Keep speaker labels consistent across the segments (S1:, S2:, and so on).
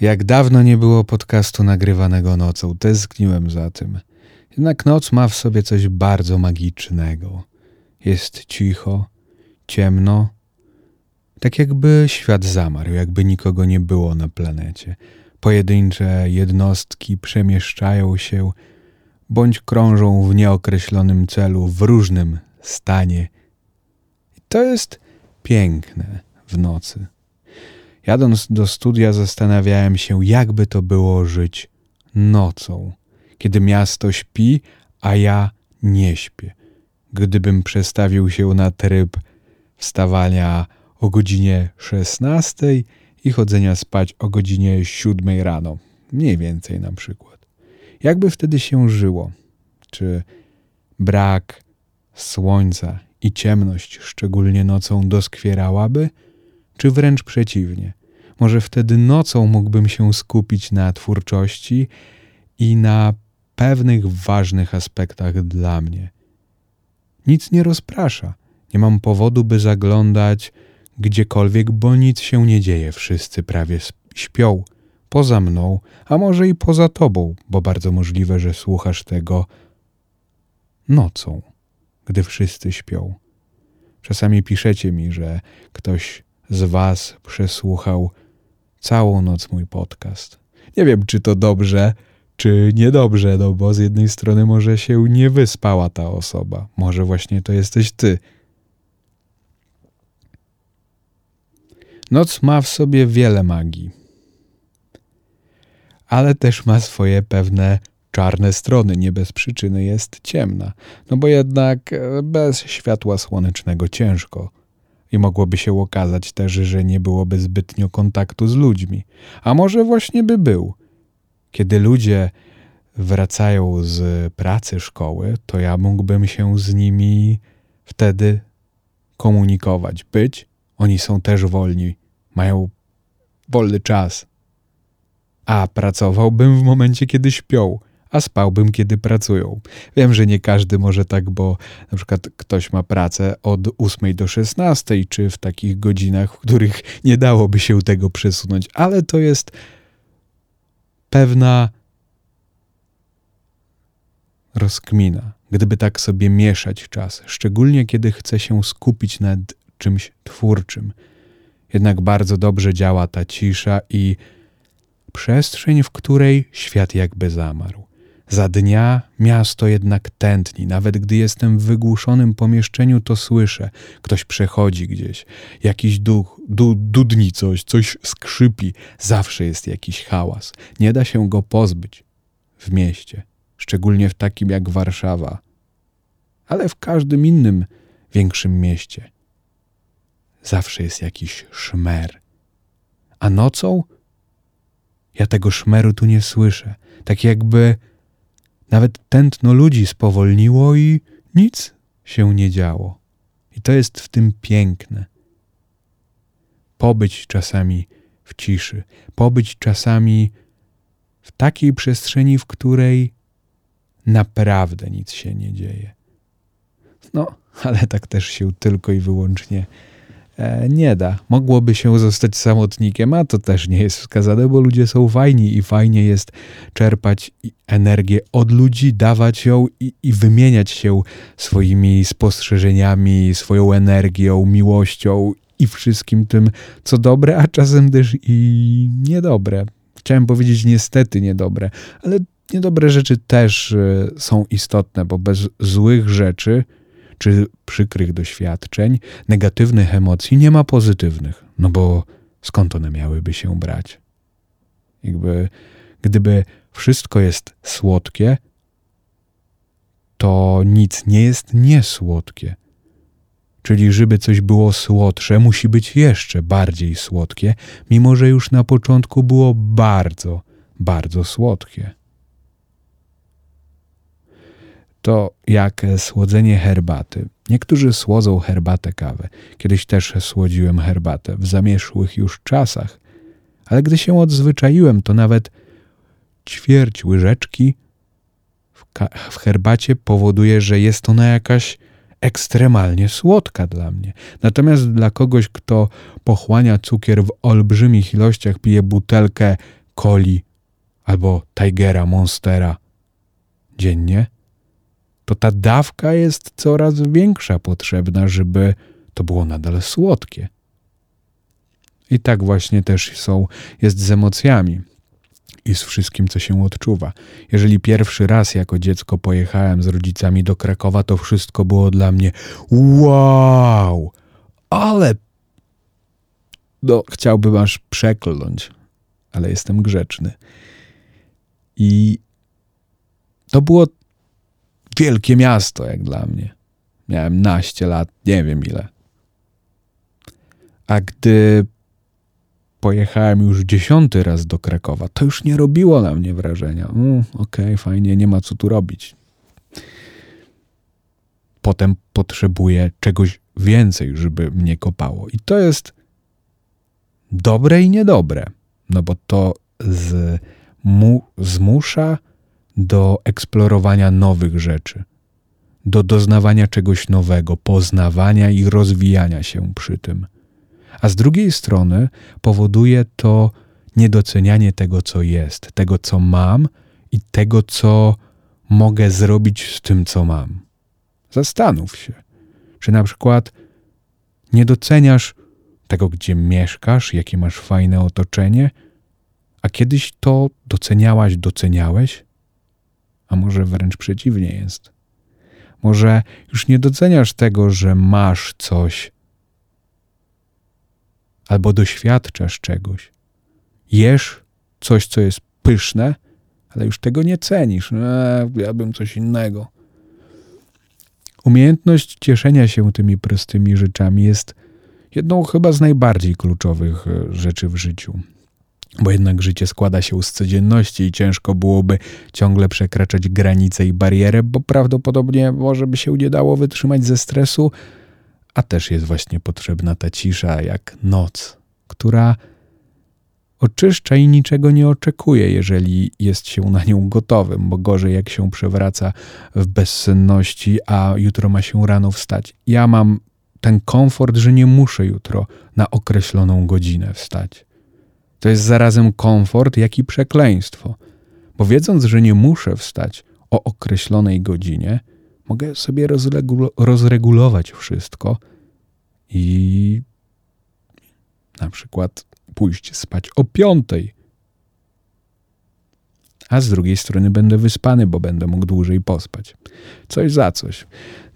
S1: Jak dawno nie było podcastu nagrywanego nocą, tęskniłem za tym. Jednak noc ma w sobie coś bardzo magicznego. Jest cicho, ciemno, tak jakby świat zamarł, jakby nikogo nie było na planecie. Pojedyncze jednostki przemieszczają się bądź krążą w nieokreślonym celu, w różnym stanie. I to jest piękne w nocy. Jadąc do studia, zastanawiałem się, jakby to było żyć nocą, kiedy miasto śpi, a ja nie śpię. Gdybym przestawił się na tryb wstawania o godzinie 16 i chodzenia spać o godzinie 7 rano, mniej więcej na przykład. Jakby wtedy się żyło? Czy brak słońca i ciemność, szczególnie nocą, doskwierałaby? czy wręcz przeciwnie. Może wtedy nocą mógłbym się skupić na twórczości i na pewnych ważnych aspektach dla mnie. Nic nie rozprasza. Nie mam powodu, by zaglądać gdziekolwiek, bo nic się nie dzieje. Wszyscy prawie śpią. Poza mną, a może i poza tobą, bo bardzo możliwe, że słuchasz tego nocą, gdy wszyscy śpią. Czasami piszecie mi, że ktoś z Was przesłuchał całą noc mój podcast. Nie wiem, czy to dobrze, czy niedobrze, no bo z jednej strony może się nie wyspała ta osoba, może właśnie to jesteś Ty. Noc ma w sobie wiele magii, ale też ma swoje pewne czarne strony. Nie bez przyczyny jest ciemna, no bo jednak bez światła słonecznego ciężko i mogłoby się okazać też, że nie byłoby zbytnio kontaktu z ludźmi. A może właśnie by był. Kiedy ludzie wracają z pracy, szkoły, to ja mógłbym się z nimi wtedy komunikować, być. Oni są też wolni, mają wolny czas. A pracowałbym w momencie, kiedy śpią a spałbym, kiedy pracują. Wiem, że nie każdy może tak, bo na przykład ktoś ma pracę od 8 do 16, czy w takich godzinach, w których nie dałoby się tego przesunąć, ale to jest pewna rozkmina, gdyby tak sobie mieszać czas, szczególnie kiedy chce się skupić nad czymś twórczym. Jednak bardzo dobrze działa ta cisza i przestrzeń, w której świat jakby zamarł. Za dnia miasto jednak tętni. Nawet gdy jestem w wygłuszonym pomieszczeniu, to słyszę. Ktoś przechodzi gdzieś. Jakiś duch, du, dudni coś, coś skrzypi. Zawsze jest jakiś hałas. Nie da się go pozbyć w mieście. Szczególnie w takim jak Warszawa. Ale w każdym innym większym mieście. Zawsze jest jakiś szmer. A nocą ja tego szmeru tu nie słyszę. Tak jakby nawet tętno ludzi spowolniło i nic się nie działo. I to jest w tym piękne. Pobyć czasami w ciszy, pobyć czasami w takiej przestrzeni, w której naprawdę nic się nie dzieje. No, ale tak też się tylko i wyłącznie nie da. Mogłoby się zostać samotnikiem, a to też nie jest wskazane, bo ludzie są fajni i fajnie jest czerpać energię od ludzi, dawać ją i, i wymieniać się swoimi spostrzeżeniami, swoją energią, miłością i wszystkim tym, co dobre, a czasem też i niedobre. Chciałem powiedzieć niestety niedobre, ale niedobre rzeczy też e, są istotne, bo bez złych rzeczy czy przykrych doświadczeń, negatywnych emocji nie ma pozytywnych, no bo skąd one miałyby się brać? Jakby, gdyby wszystko jest słodkie, to nic nie jest niesłodkie. Czyli, żeby coś było słodsze, musi być jeszcze bardziej słodkie, mimo że już na początku było bardzo, bardzo słodkie. To jak słodzenie herbaty. Niektórzy słodzą herbatę kawę. Kiedyś też słodziłem herbatę w zamieszłych już czasach, ale gdy się odzwyczaiłem, to nawet ćwierć łyżeczki w, w herbacie powoduje, że jest ona jakaś ekstremalnie słodka dla mnie. Natomiast dla kogoś, kto pochłania cukier w olbrzymich ilościach, pije butelkę coli albo Tigera, Monstera dziennie, to ta dawka jest coraz większa potrzebna, żeby to było nadal słodkie. I tak właśnie też są, jest z emocjami i z wszystkim, co się odczuwa. Jeżeli pierwszy raz jako dziecko pojechałem z rodzicami do Krakowa, to wszystko było dla mnie wow, ale no, chciałbym aż przekląć, ale jestem grzeczny. I to było wielkie miasto, jak dla mnie. Miałem naście lat, nie wiem ile. A gdy pojechałem już dziesiąty raz do Krakowa, to już nie robiło na mnie wrażenia. Mm, Okej, okay, fajnie, nie ma co tu robić. Potem potrzebuję czegoś więcej, żeby mnie kopało. I to jest dobre i niedobre, no bo to z, mu, zmusza do eksplorowania nowych rzeczy, do doznawania czegoś nowego, poznawania i rozwijania się przy tym. A z drugiej strony powoduje to niedocenianie tego, co jest, tego, co mam i tego, co mogę zrobić z tym, co mam. Zastanów się, czy na przykład nie doceniasz tego, gdzie mieszkasz, jakie masz fajne otoczenie, a kiedyś to doceniałaś, doceniałeś? A może wręcz przeciwnie jest. Może już nie doceniasz tego, że masz coś, albo doświadczasz czegoś. Jesz coś, co jest pyszne, ale już tego nie cenisz. Eee, ja bym coś innego. Umiejętność cieszenia się tymi prostymi rzeczami jest jedną chyba z najbardziej kluczowych e, rzeczy w życiu. Bo jednak życie składa się z codzienności i ciężko byłoby ciągle przekraczać granice i barierę, bo prawdopodobnie może by się nie dało wytrzymać ze stresu, a też jest właśnie potrzebna ta cisza jak noc, która oczyszcza i niczego nie oczekuje, jeżeli jest się na nią gotowym, bo gorzej jak się przewraca w bezsenności, a jutro ma się rano wstać. Ja mam ten komfort, że nie muszę jutro na określoną godzinę wstać. To jest zarazem komfort, jak i przekleństwo, bo wiedząc, że nie muszę wstać o określonej godzinie, mogę sobie rozregulować wszystko i na przykład pójść spać o piątej. A z drugiej strony będę wyspany, bo będę mógł dłużej pospać. Coś za coś.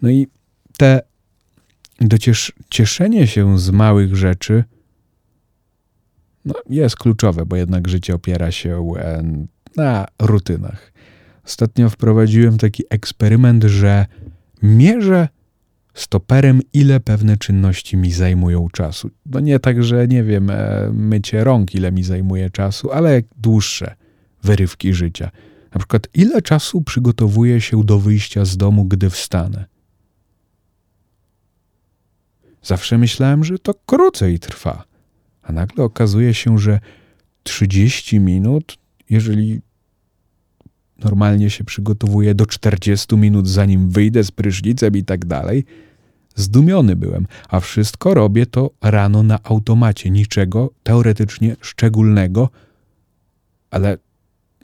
S1: No i te dociesz, cieszenie się z małych rzeczy no, jest kluczowe, bo jednak życie opiera się e, na rutynach. Ostatnio wprowadziłem taki eksperyment, że mierzę stoperem, ile pewne czynności mi zajmują czasu. No nie tak, że nie wiem, e, mycie rąk, ile mi zajmuje czasu, ale dłuższe wyrywki życia. Na przykład, ile czasu przygotowuję się do wyjścia z domu, gdy wstanę? Zawsze myślałem, że to krócej trwa, a nagle okazuje się, że 30 minut, jeżeli normalnie się przygotowuję do 40 minut, zanim wyjdę z prysznicem i tak dalej. Zdumiony byłem, a wszystko robię to rano na automacie, niczego teoretycznie szczególnego, ale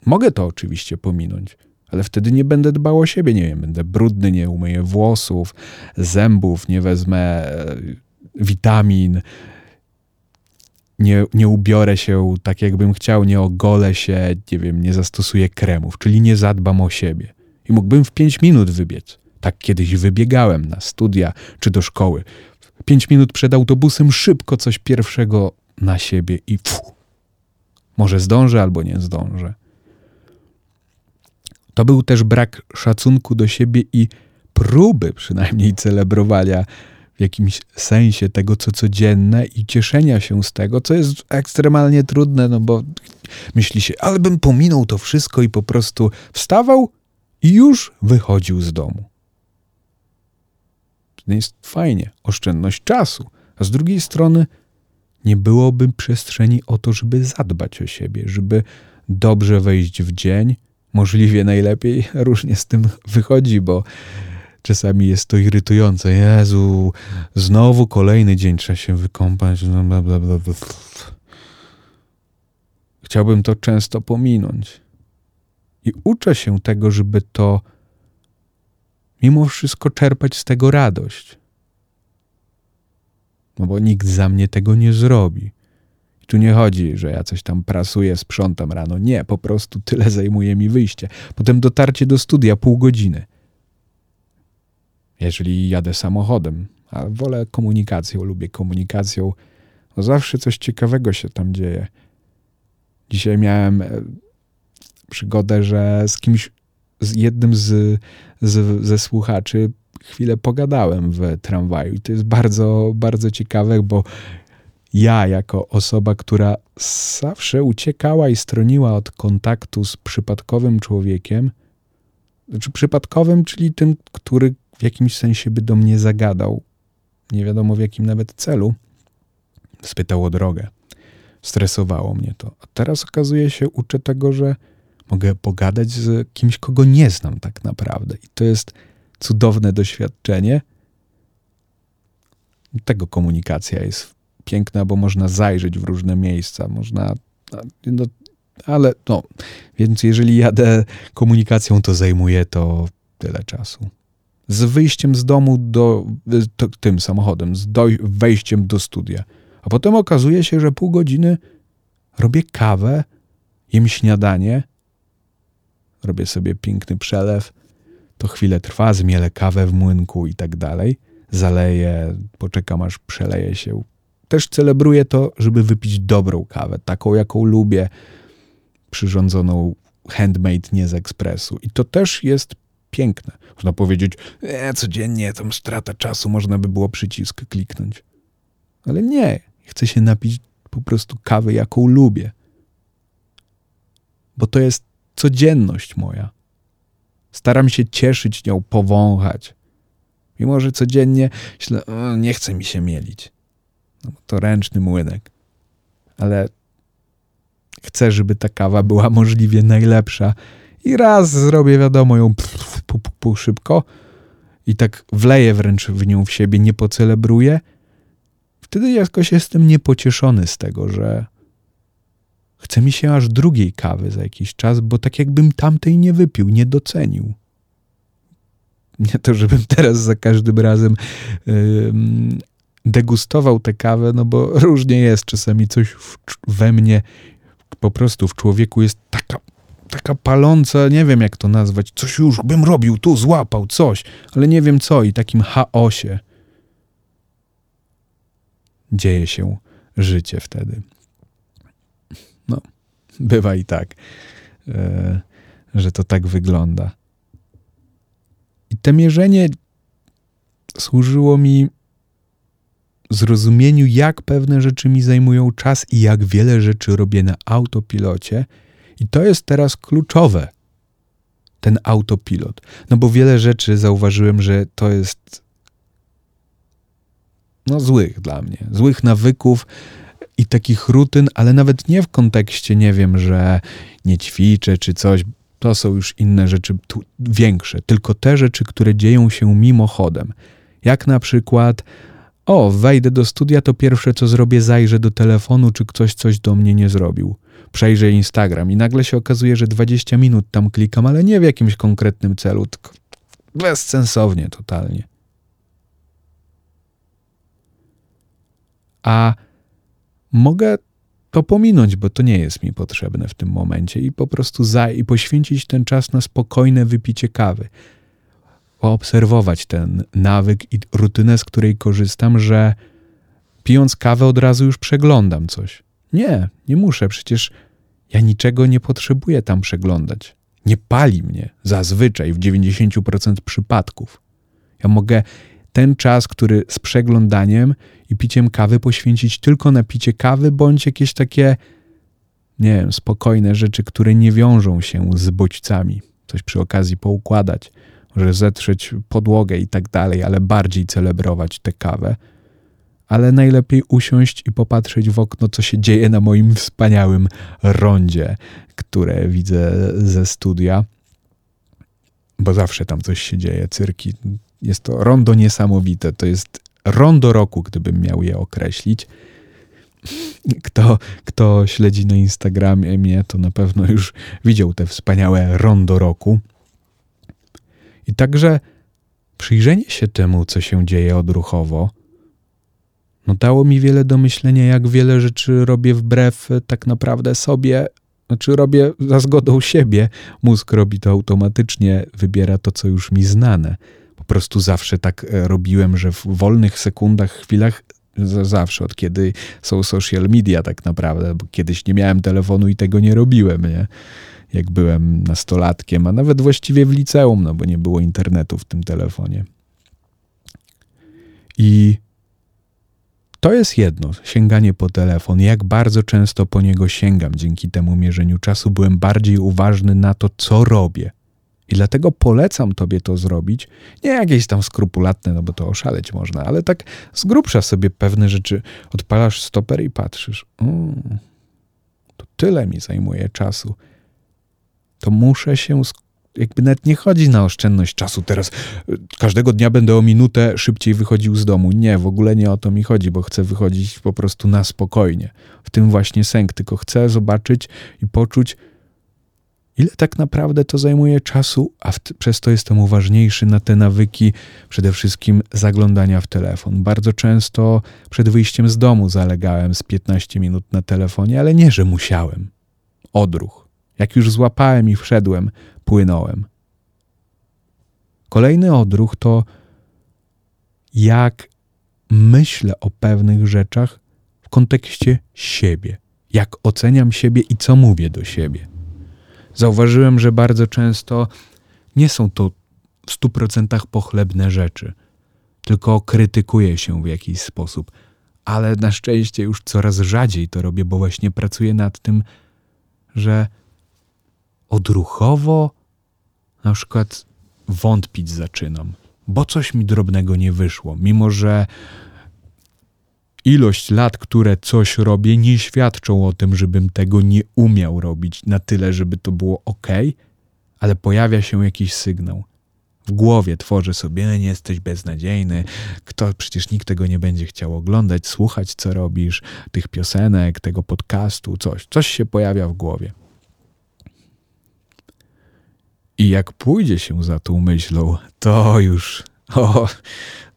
S1: mogę to oczywiście pominąć, ale wtedy nie będę dbał o siebie, nie wiem, będę brudny, nie umyję włosów, zębów, nie wezmę e, witamin, nie, nie ubiorę się tak, jakbym chciał, nie ogolę się, nie wiem, nie zastosuję kremów, czyli nie zadbam o siebie. I mógłbym w pięć minut wybiec. Tak kiedyś wybiegałem na studia czy do szkoły. Pięć minut przed autobusem szybko coś pierwszego na siebie i fu. Może zdążę albo nie zdążę. To był też brak szacunku do siebie i próby przynajmniej celebrowania w jakimś sensie tego, co codzienne i cieszenia się z tego, co jest ekstremalnie trudne, no bo myśli się, ale bym pominął to wszystko i po prostu wstawał i już wychodził z domu. To jest fajnie, oszczędność czasu, a z drugiej strony nie byłoby przestrzeni o to, żeby zadbać o siebie, żeby dobrze wejść w dzień, możliwie najlepiej różnie z tym wychodzi, bo Czasami jest to irytujące. Jezu, znowu kolejny dzień trzeba się wykąpać. No, bla, bla, bla, Chciałbym to często pominąć. I uczę się tego, żeby to mimo wszystko czerpać z tego radość. No bo nikt za mnie tego nie zrobi. I tu nie chodzi, że ja coś tam prasuję, sprzątam rano. Nie, po prostu tyle zajmuje mi wyjście. Potem dotarcie do studia pół godziny. Jeżeli jadę samochodem, a wolę komunikacją, lubię komunikacją, no zawsze coś ciekawego się tam dzieje. Dzisiaj miałem e, przygodę, że z kimś, z jednym z, z, ze słuchaczy chwilę pogadałem w tramwaju i to jest bardzo, bardzo ciekawe, bo ja jako osoba, która zawsze uciekała i stroniła od kontaktu z przypadkowym człowiekiem, znaczy przypadkowym, czyli tym, który w jakimś sensie by do mnie zagadał, nie wiadomo w jakim nawet celu, spytał o drogę. Stresowało mnie to. A teraz okazuje się, uczę tego, że mogę pogadać z kimś, kogo nie znam tak naprawdę. I to jest cudowne doświadczenie. Tego komunikacja jest piękna, bo można zajrzeć w różne miejsca, można. No, ale no, więc jeżeli jadę komunikacją, to zajmuje to tyle czasu. Z wyjściem z domu do, to, tym samochodem, z wejściem do studia. A potem okazuje się, że pół godziny robię kawę, jem śniadanie, robię sobie piękny przelew, to chwilę trwa, zmielę kawę w młynku i tak dalej, zaleję, poczekam aż przeleje się. Też celebruję to, żeby wypić dobrą kawę, taką jaką lubię, przyrządzoną handmade, nie z ekspresu. I to też jest piękne. Można powiedzieć, e, codziennie tam strata czasu, można by było przycisk kliknąć. Ale nie, chcę się napić po prostu kawy, jaką lubię. Bo to jest codzienność moja. Staram się cieszyć nią, powąchać. Mimo, że codziennie myślę, nie chce mi się mielić. No, to ręczny młynek. Ale chcę, żeby ta kawa była możliwie najlepsza. I raz zrobię, wiadomo, ją pf, pu, pu, szybko i tak wleję wręcz w nią w siebie, nie pocelebruję. Wtedy jakoś jestem niepocieszony z tego, że Chce mi się aż drugiej kawy za jakiś czas, bo tak jakbym tamtej nie wypił, nie docenił. Nie to, żebym teraz za każdym razem yy, degustował tę kawę, no bo różnie jest. Czasami coś w, we mnie, po prostu w człowieku jest taka, taka paląca, nie wiem jak to nazwać, coś już bym robił, tu złapał coś, ale nie wiem co i takim chaosie dzieje się życie wtedy. No, bywa i tak, e, że to tak wygląda. I to mierzenie służyło mi zrozumieniu, jak pewne rzeczy mi zajmują czas i jak wiele rzeczy robię na autopilocie. I to jest teraz kluczowe, ten autopilot. No bo wiele rzeczy zauważyłem, że to jest no złych dla mnie, złych nawyków, i takich rutyn, ale nawet nie w kontekście, nie wiem, że nie ćwiczę czy coś. To są już inne rzeczy większe, tylko te rzeczy, które dzieją się mimochodem. Jak na przykład, o, wejdę do studia, to pierwsze co zrobię, zajrzę do telefonu, czy ktoś coś do mnie nie zrobił. Przejrzę Instagram i nagle się okazuje, że 20 minut tam klikam, ale nie w jakimś konkretnym celu, tylko bezsensownie totalnie. A mogę to pominąć, bo to nie jest mi potrzebne w tym momencie i po prostu za i poświęcić ten czas na spokojne wypicie kawy. Poobserwować ten nawyk i rutynę, z której korzystam, że pijąc kawę od razu już przeglądam coś. Nie, nie muszę, przecież ja niczego nie potrzebuję tam przeglądać. Nie pali mnie zazwyczaj w 90% przypadków. Ja mogę ten czas, który z przeglądaniem i piciem kawy poświęcić tylko na picie kawy, bądź jakieś takie, nie wiem, spokojne rzeczy, które nie wiążą się z bodźcami. Coś przy okazji poukładać, może zetrzeć podłogę i tak dalej, ale bardziej celebrować tę kawę. Ale najlepiej usiąść i popatrzeć w okno, co się dzieje na moim wspaniałym rondzie, które widzę ze studia bo zawsze tam coś się dzieje, cyrki. Jest to rondo niesamowite, to jest rondo roku, gdybym miał je określić. kto, kto śledzi na Instagramie mnie, to na pewno już widział te wspaniałe rondo roku. I także przyjrzenie się temu, co się dzieje odruchowo, no dało mi wiele do myślenia, jak wiele rzeczy robię wbrew tak naprawdę sobie, znaczy robię za zgodą siebie. Mózg robi to automatycznie, wybiera to, co już mi znane. Po prostu zawsze tak e, robiłem, że w wolnych sekundach, chwilach zawsze, od kiedy są social media tak naprawdę, bo kiedyś nie miałem telefonu i tego nie robiłem, nie? Jak byłem nastolatkiem, a nawet właściwie w liceum, no bo nie było internetu w tym telefonie. I to jest jedno, sięganie po telefon. Jak bardzo często po niego sięgam. Dzięki temu mierzeniu czasu byłem bardziej uważny na to, co robię. I dlatego polecam tobie to zrobić. Nie jakieś tam skrupulatne, no bo to oszaleć można, ale tak z grubsza sobie pewne rzeczy. Odpalasz stoper i patrzysz. Mm, to tyle mi zajmuje czasu. To muszę się jakby nawet nie chodzi na oszczędność czasu. Teraz każdego dnia będę o minutę szybciej wychodził z domu. Nie, w ogóle nie o to mi chodzi, bo chcę wychodzić po prostu na spokojnie. W tym właśnie sęk, tylko chcę zobaczyć i poczuć, ile tak naprawdę to zajmuje czasu, a w, przez to jestem uważniejszy na te nawyki, przede wszystkim zaglądania w telefon. Bardzo często przed wyjściem z domu zalegałem z 15 minut na telefonie, ale nie, że musiałem. Odruch. Jak już złapałem i wszedłem, płynąłem. Kolejny odruch to jak myślę o pewnych rzeczach w kontekście siebie, jak oceniam siebie i co mówię do siebie. Zauważyłem, że bardzo często nie są to w stu procentach pochlebne rzeczy, tylko krytykuję się w jakiś sposób, ale na szczęście już coraz rzadziej to robię, bo właśnie pracuję nad tym, że odruchowo na przykład wątpić zaczynam, bo coś mi drobnego nie wyszło, mimo że ilość lat, które coś robię, nie świadczą o tym, żebym tego nie umiał robić na tyle, żeby to było ok, ale pojawia się jakiś sygnał. W głowie tworzę sobie, nie jesteś beznadziejny, kto przecież nikt tego nie będzie chciał oglądać, słuchać, co robisz, tych piosenek, tego podcastu, coś. Coś się pojawia w głowie. I jak pójdzie się za tą myślą, to już, o,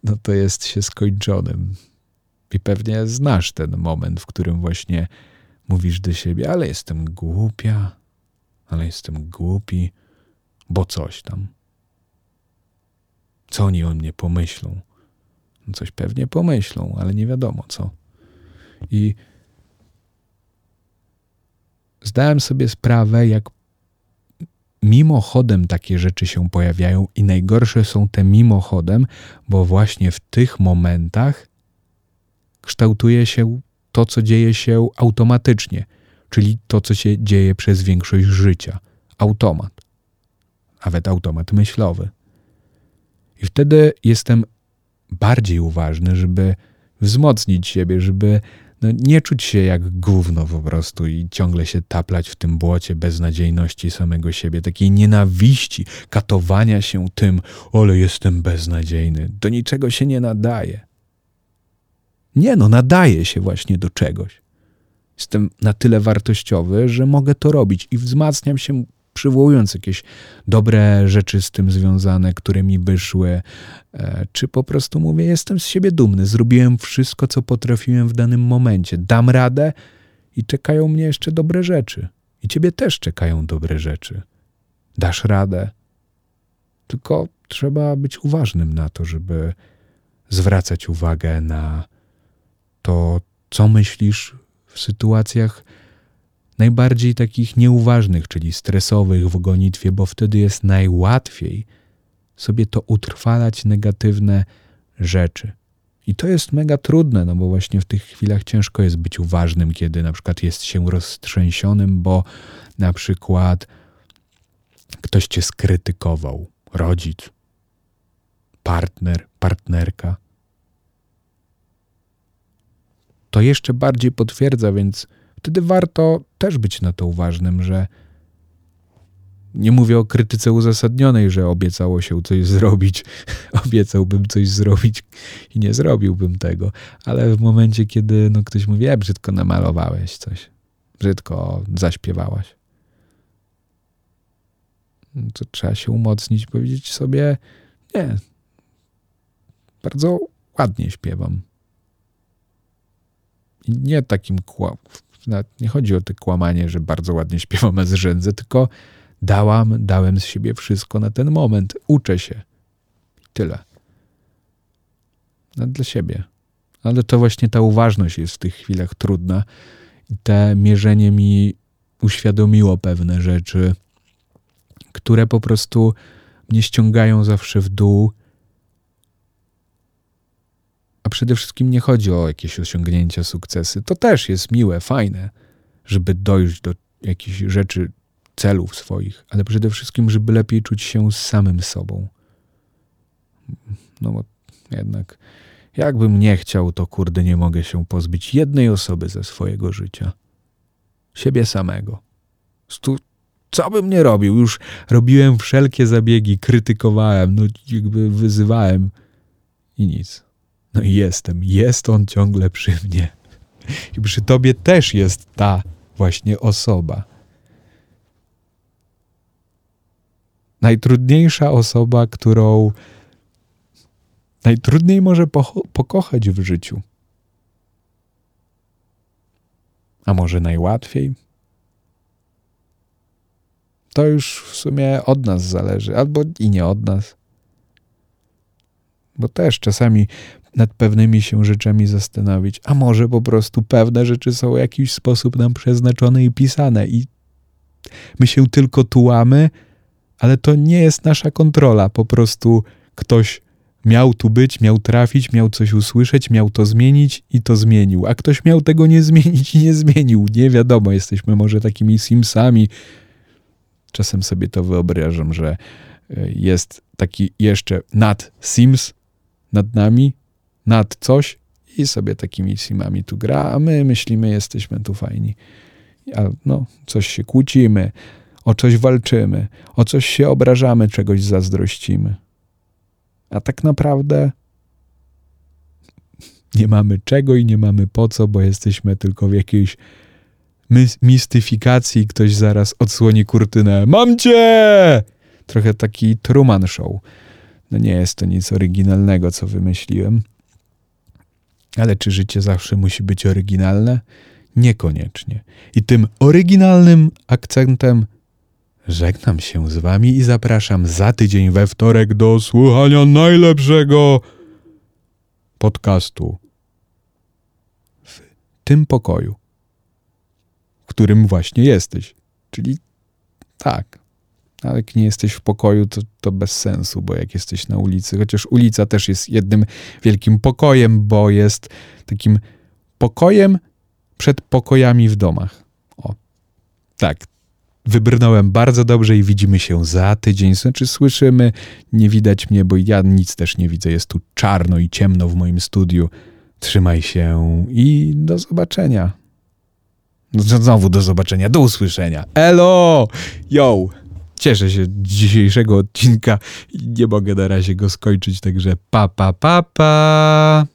S1: no to jest się skończonym. I pewnie znasz ten moment, w którym właśnie mówisz do siebie, ale jestem głupia, ale jestem głupi, bo coś tam. Co oni o mnie pomyślą? No coś pewnie pomyślą, ale nie wiadomo co. I zdałem sobie sprawę, jak mimochodem takie rzeczy się pojawiają i najgorsze są te mimochodem, bo właśnie w tych momentach kształtuje się to, co dzieje się automatycznie, czyli to, co się dzieje przez większość życia. Automat. Nawet automat myślowy. I wtedy jestem bardziej uważny, żeby wzmocnić siebie, żeby no, nie czuć się jak gówno po prostu i ciągle się taplać w tym błocie beznadziejności samego siebie, takiej nienawiści, katowania się tym, ale jestem beznadziejny, do niczego się nie nadaje. Nie no, nadaje się właśnie do czegoś. Jestem na tyle wartościowy, że mogę to robić i wzmacniam się przywołując jakieś dobre rzeczy z tym związane, które mi wyszły, e, czy po prostu mówię, jestem z siebie dumny, zrobiłem wszystko, co potrafiłem w danym momencie, dam radę i czekają mnie jeszcze dobre rzeczy. I ciebie też czekają dobre rzeczy. Dasz radę. Tylko trzeba być uważnym na to, żeby zwracać uwagę na to, co myślisz w sytuacjach, najbardziej takich nieuważnych, czyli stresowych w gonitwie, bo wtedy jest najłatwiej sobie to utrwalać negatywne rzeczy. I to jest mega trudne, no bo właśnie w tych chwilach ciężko jest być uważnym, kiedy na przykład jest się roztrzęsionym, bo na przykład ktoś cię skrytykował, rodzic, partner, partnerka. To jeszcze bardziej potwierdza, więc. Wtedy warto też być na to uważnym, że Nie mówię o krytyce uzasadnionej, że obiecało się coś zrobić. Obiecałbym coś zrobić i nie zrobiłbym tego. Ale w momencie, kiedy no, ktoś mówi, e, brzydko namalowałeś coś, brzydko zaśpiewałaś, no to trzeba się umocnić, powiedzieć sobie, nie, bardzo ładnie śpiewam. Nie takim kłam. Nie chodzi o to kłamanie, że bardzo ładnie śpiewam, a zrzędzę, tylko dałam, dałem z siebie wszystko na ten moment. Uczę się. Tyle. No, dla siebie. Ale to właśnie ta uważność jest w tych chwilach trudna. I te mierzenie mi uświadomiło pewne rzeczy, które po prostu mnie ściągają zawsze w dół przede wszystkim nie chodzi o jakieś osiągnięcia, sukcesy. To też jest miłe, fajne, żeby dojść do jakichś rzeczy, celów swoich, ale przede wszystkim, żeby lepiej czuć się z samym sobą. No bo jednak, jakbym nie chciał, to kurde nie mogę się pozbyć jednej osoby ze swojego życia. Siebie samego. Stu, co bym nie robił? Już robiłem wszelkie zabiegi, krytykowałem, no jakby wyzywałem i nic. No i jestem, jest on ciągle przy mnie. I przy tobie też jest ta właśnie osoba. Najtrudniejsza osoba, którą najtrudniej może po pokochać w życiu. A może najłatwiej? To już w sumie od nas zależy, albo i nie od nas. Bo też czasami nad pewnymi się rzeczami zastanowić, a może po prostu pewne rzeczy są w jakiś sposób nam przeznaczone i pisane i my się tylko tułamy, ale to nie jest nasza kontrola. Po prostu ktoś miał tu być, miał trafić, miał coś usłyszeć, miał to zmienić i to zmienił. A ktoś miał tego nie zmienić i nie zmienił. Nie wiadomo, jesteśmy może takimi Simsami. Czasem sobie to wyobrażam, że e, jest taki jeszcze nad Sims nad nami, nad coś i sobie takimi simami tu gra, a my myślimy, jesteśmy tu fajni. A no, coś się kłócimy, o coś walczymy, o coś się obrażamy, czegoś zazdrościmy. A tak naprawdę nie mamy czego i nie mamy po co, bo jesteśmy tylko w jakiejś mistyfikacji. Ktoś zaraz odsłoni kurtynę. Mam cię! Trochę taki Truman Show. No nie jest to nic oryginalnego, co wymyśliłem. Ale czy życie zawsze musi być oryginalne? Niekoniecznie. I tym oryginalnym akcentem żegnam się z Wami i zapraszam za tydzień we wtorek do słuchania najlepszego podcastu w tym pokoju, w którym właśnie jesteś. Czyli tak, ale jak nie jesteś w pokoju, to, to bez sensu, bo jak jesteś na ulicy, chociaż ulica też jest jednym wielkim pokojem, bo jest takim pokojem przed pokojami w domach. O, tak. Wybrnąłem bardzo dobrze i widzimy się za tydzień. Znaczy słyszymy, nie widać mnie, bo ja nic też nie widzę. Jest tu czarno i ciemno w moim studiu. Trzymaj się i do zobaczenia. No, znowu do zobaczenia, do usłyszenia. Elo! Yo! Cieszę się dzisiejszego odcinka i nie mogę na razie go skończyć, także pa pa pa pa!